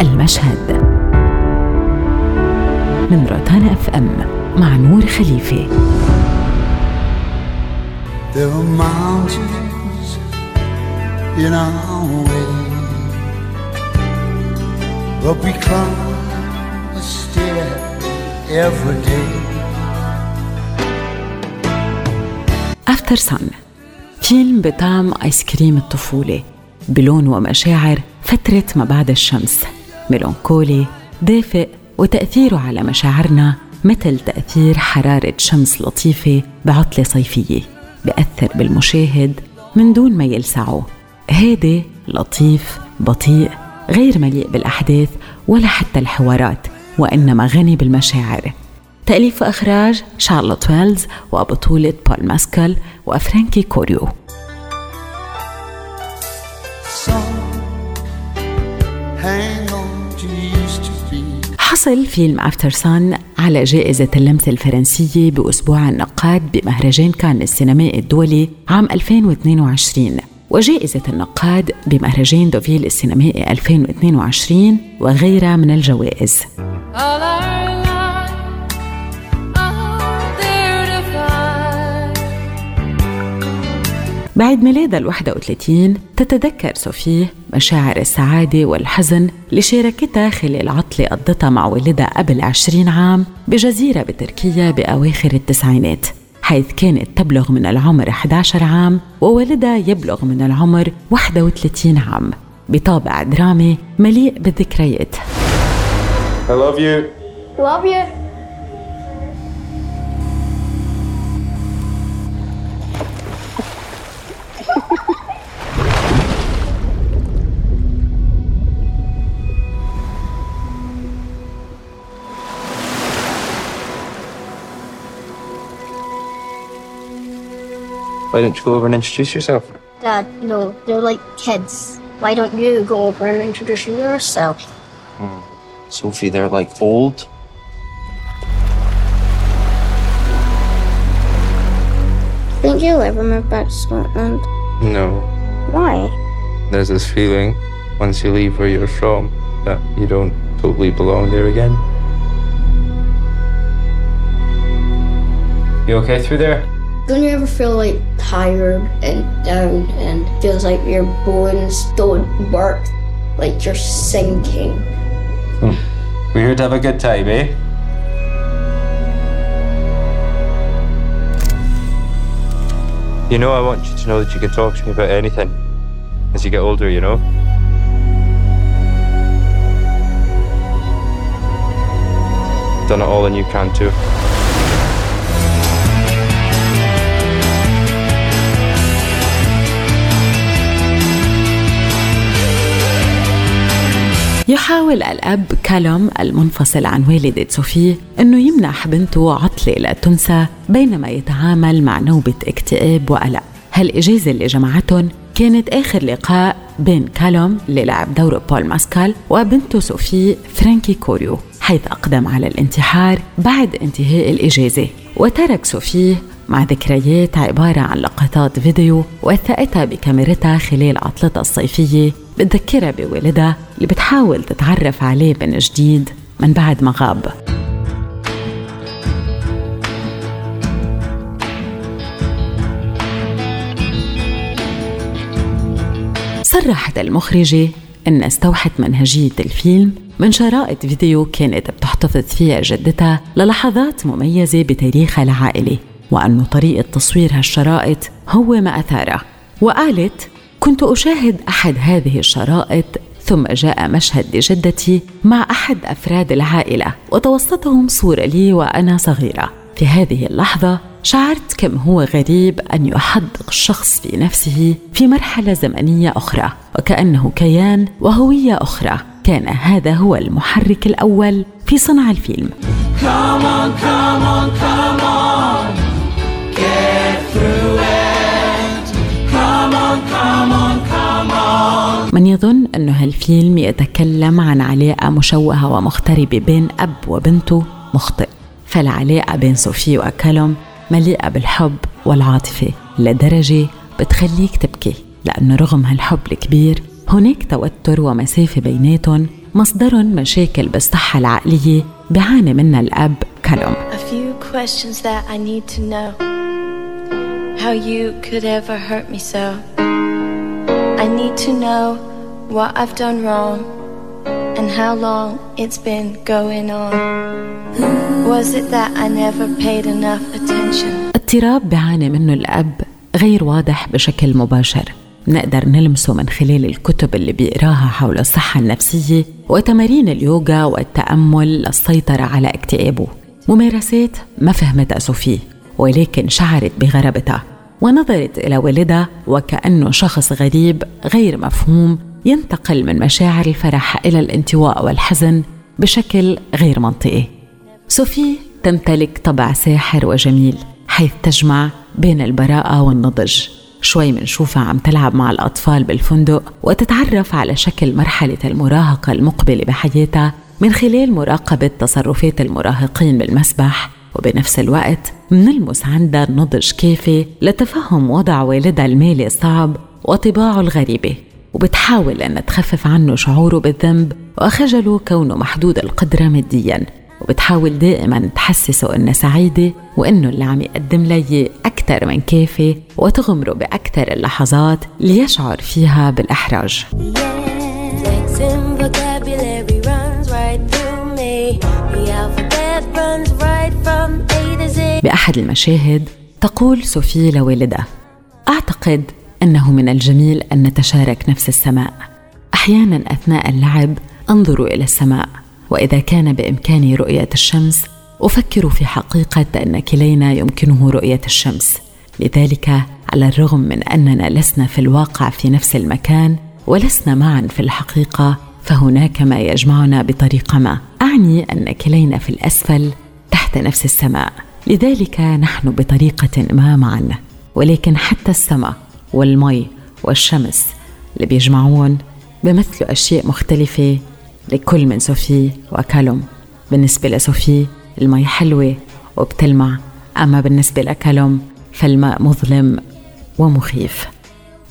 المشهد. من روتانا أف أم مع نور خليفه There are mountains in our way But we climb a stair every day. After Sun فيلم بطعم آيس كريم الطفولة بلون ومشاعر فترة ما بعد الشمس. melancholy دافئ وتأثيره على مشاعرنا مثل تأثير حرارة شمس لطيفة بعطلة صيفية بأثر بالمشاهد من دون ما يلسعه هادي لطيف بطيء غير مليء بالأحداث ولا حتى الحوارات وإنما غني بالمشاعر. تأليف وإخراج شارلوت ويلز وبطولة بول ماسكال وفرانكي كوريو. حصل فيلم Aftersun على جائزة اللمسة الفرنسية بأسبوع النقاد بمهرجان كان السينمائي الدولي عام 2022 وجائزة النقاد بمهرجان دوفيل السينمائي 2022 وغيرها من الجوائز. بعد ميلادها ال 31 تتذكر صوفيه مشاعر السعادة والحزن اللي شاركتها خلال عطلة قضتها مع والدها قبل 20 عام بجزيرة بتركيا بأواخر التسعينات حيث كانت تبلغ من العمر 11 عام ووالدها يبلغ من العمر 31 عام بطابع درامي مليء بالذكريات I love you. Love you. Why don't you go over and introduce yourself? Dad, no, they're like kids. Why don't you go over and introduce yourself? Hmm. Sophie, they're like old. Think you'll ever move back to Scotland? No. Why? There's this feeling once you leave where you're from that you don't totally belong there again. You okay through there? Don't you ever feel like tired and down and feels like your bones don't work, like you're sinking? Hmm. We're here to have a good time, eh? You know, I want you to know that you can talk to me about anything as you get older, you know? Done it all and you can too. يحاول الأب كالوم المنفصل عن والدة صوفي أنه يمنح بنته عطلة لا تنسى بينما يتعامل مع نوبة اكتئاب وقلق. هالإجازة اللي جمعتهم كانت آخر لقاء بين كالوم اللي لعب دور بول ماسكال وبنته صوفي فرانكي كوريو حيث أقدم على الانتحار بعد انتهاء الإجازة. وترك صوفي مع ذكريات عبارة عن لقطات فيديو وثقتها بكاميرتها خلال عطلتها الصيفية بتذكرها بوالدها اللي بتحاول تتعرف عليه من جديد من بعد ما غاب. صرحت المخرجة أن استوحت منهجية الفيلم من شرائط فيديو كانت بتحتفظ فيها جدتها للحظات مميزة بتاريخها العائلي وأن طريقة تصوير هالشرائط هو ما أثاره وقالت كنت أشاهد أحد هذه الشرائط ثم جاء مشهد لجدتي مع أحد أفراد العائلة وتوسطهم صورة لي وأنا صغيرة. في هذه اللحظة شعرت كم هو غريب أن يحدق الشخص في نفسه في مرحلة زمنية أخرى وكأنه كيان وهوية أخرى. كان هذا هو المحرك الأول في صنع الفيلم. Come on, come on, come on. يظن أن هالفيلم يتكلم عن علاقة مشوهة ومغتربة بين أب وبنته مخطئ فالعلاقة بين صوفي وكالوم مليئة بالحب والعاطفة لدرجة بتخليك تبكي لأنه رغم هالحب الكبير هناك توتر ومسافة بيناتهم مصدر مشاكل بالصحة العقلية بيعاني منها الأب كالوم A few questions that I need to know. How you could ever hurt me so. I need to know what I've done wrong And how long it's been going on. Was it that I never paid enough attention? اضطراب بيعاني منه الأب غير واضح بشكل مباشر. نقدر نلمسه من خلال الكتب اللي بيقراها حول الصحة النفسية وتمارين اليوغا والتأمل للسيطرة على اكتئابه. ممارسات ما فهمتها صوفي ولكن شعرت بغرابتها. ونظرت إلى والدها وكأنه شخص غريب غير مفهوم ينتقل من مشاعر الفرح إلى الانطواء والحزن بشكل غير منطقي. صوفي تمتلك طبع ساحر وجميل حيث تجمع بين البراءة والنضج. شوي منشوفها عم تلعب مع الأطفال بالفندق وتتعرف على شكل مرحلة المراهقة المقبلة بحياتها من خلال مراقبة تصرفات المراهقين بالمسبح. وبنفس الوقت منلمس عندها النضج كافي لتفهم وضع والدها المالي الصعب وطباعه الغريبة. وبتحاول أن تخفف عنه شعوره بالذنب وخجله كونه محدود القدرة مادياً. وبتحاول دائما تحسسه انها سعيده وأنه اللي عم يقدم لي أكثر من كافي وتغمره باكثر اللحظات ليشعر فيها بالإحراج. بأحد المشاهد تقول صوفي لوالدها أعتقد أنه من الجميل أن نتشارك نفس السماء. أحيانا أثناء اللعب أنظر إلى السماء وإذا كان بإمكاني رؤية الشمس أفكر في حقيقة أن كلينا يمكنه رؤية الشمس. لذلك على الرغم من أننا لسنا في الواقع في نفس المكان ولسنا معا في الحقيقة فهناك ما يجمعنا بطريقه ما. أعني أن كلينا في الأسفل تحت نفس السماء. لذلك نحن بطريقة ما معا ولكن حتى السماء والمي والشمس اللي بيجمعون بمثلوا أشياء مختلفة لكل من صوفي وكالوم بالنسبة لصوفي المي حلوة وبتلمع أما بالنسبة لكالوم فالماء مظلم ومخيف.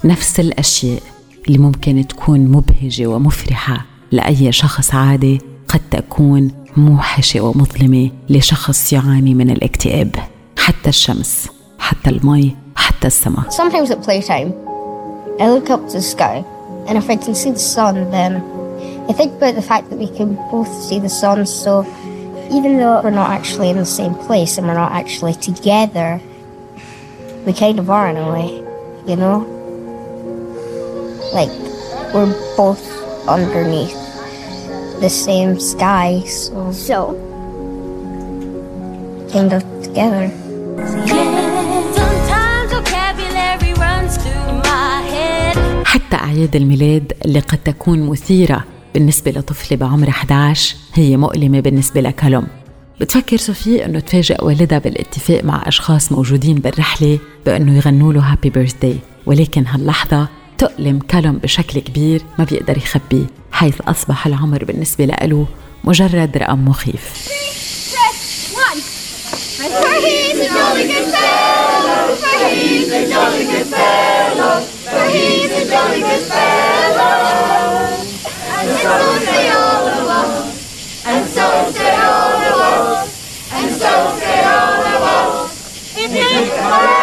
نفس الأشياء اللي ممكن تكون مبهجة ومفرحة لأي شخص عادي قد تكون موحشة ومظلمة لشخص يعاني من الاكتئاب. حتى الشمس حتى المي حتى السماء Sometimes at playtime I look up to the sky and if I can see the sun then I think about the fact that we can both see the sun, so even though we're not actually in the same place and we're not actually together, we kind of are in a way, you know? Like, we're both underneath the same sky, so, so kind of together. حتى أعياد الميلاد اللي قد تكون مثيرة بالنسبة لطفلة بعمر 11 هي مؤلمة بالنسبة لكالوم بتفكر صوفي إنه تفاجئ والدها بالاتفاق مع أشخاص موجودين بالرحلة بأنه يغنوا له هابي بيرثداي ولكن هاللحظة تؤلم كالوم بشكل كبير ما بيقدر يخبيه حيث أصبح العمر بالنسبة له مجرد رقم مخيف. He's a jolly good fellow, for he's a jolly good fellow, for he's a jolly good fellow. And so say all of us, and so say all of us, and so say all of us. Hip hip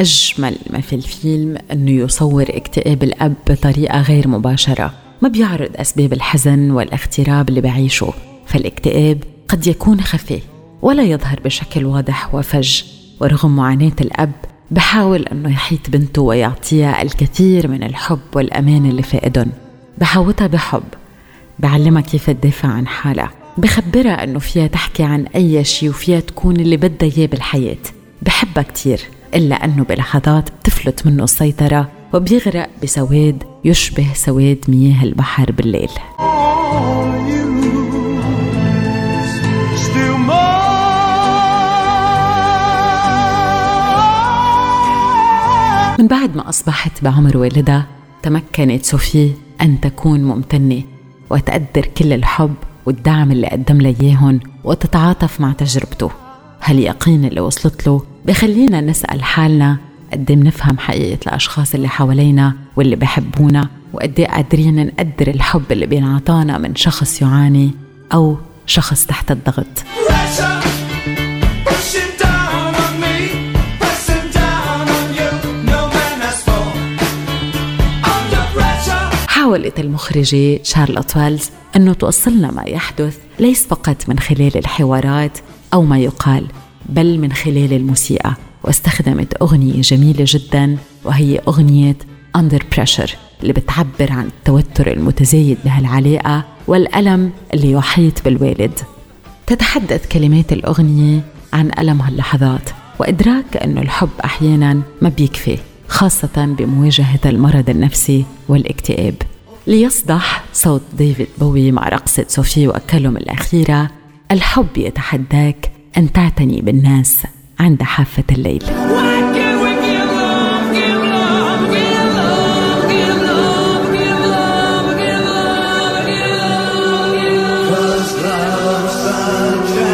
أجمل ما في الفيلم أنه يصور اكتئاب الأب بطريقة غير مباشرة ما بيعرض أسباب الحزن والاغتراب اللي بعيشه فالاكتئاب قد يكون خفي ولا يظهر بشكل واضح وفج ورغم معاناة الأب بحاول أنه يحيط بنته ويعطيها الكثير من الحب والأمان اللي فائدن بحوطها بحب بعلمها كيف تدافع عن حالها بخبرها أنه فيها تحكي عن أي شيء وفيها تكون اللي بدها إياه بالحياة بحبها كتير إلا أنه بلحظات بتفلت منه السيطرة وبيغرق بسواد يشبه سواد مياه البحر بالليل من بعد ما أصبحت بعمر والدها تمكنت صوفي أن تكون ممتنة وتقدر كل الحب والدعم اللي قدم إياهم وتتعاطف مع تجربته. هاليقين اللي وصلت له بخلينا نسأل حالنا قد بنفهم حقيقة الأشخاص اللي حوالينا واللي بحبونا وقد قادرين نقدر الحب اللي بينعطانا من شخص يعاني أو شخص تحت الضغط. حاولت المخرجة شارلوت ويلز أنه توصلنا ما يحدث ليس فقط من خلال الحوارات أو ما يقال بل من خلال الموسيقى. واستخدمت أغنية جميلة جدا وهي أغنية Under Pressure اللي بتعبر عن التوتر المتزايد بهالعلاقة والألم اللي يحيط بالوالد. تتحدث كلمات الأغنية عن ألم هاللحظات وإدراك أنه الحب أحيانا ما بيكفي خاصة بمواجهة المرض النفسي والاكتئاب. ليصدح صوت ديفيد بوي مع رقصة صوفي وأكلهم الأخيرة الحب يتحداك أن تعتني بالناس عند حافة الليل المشهد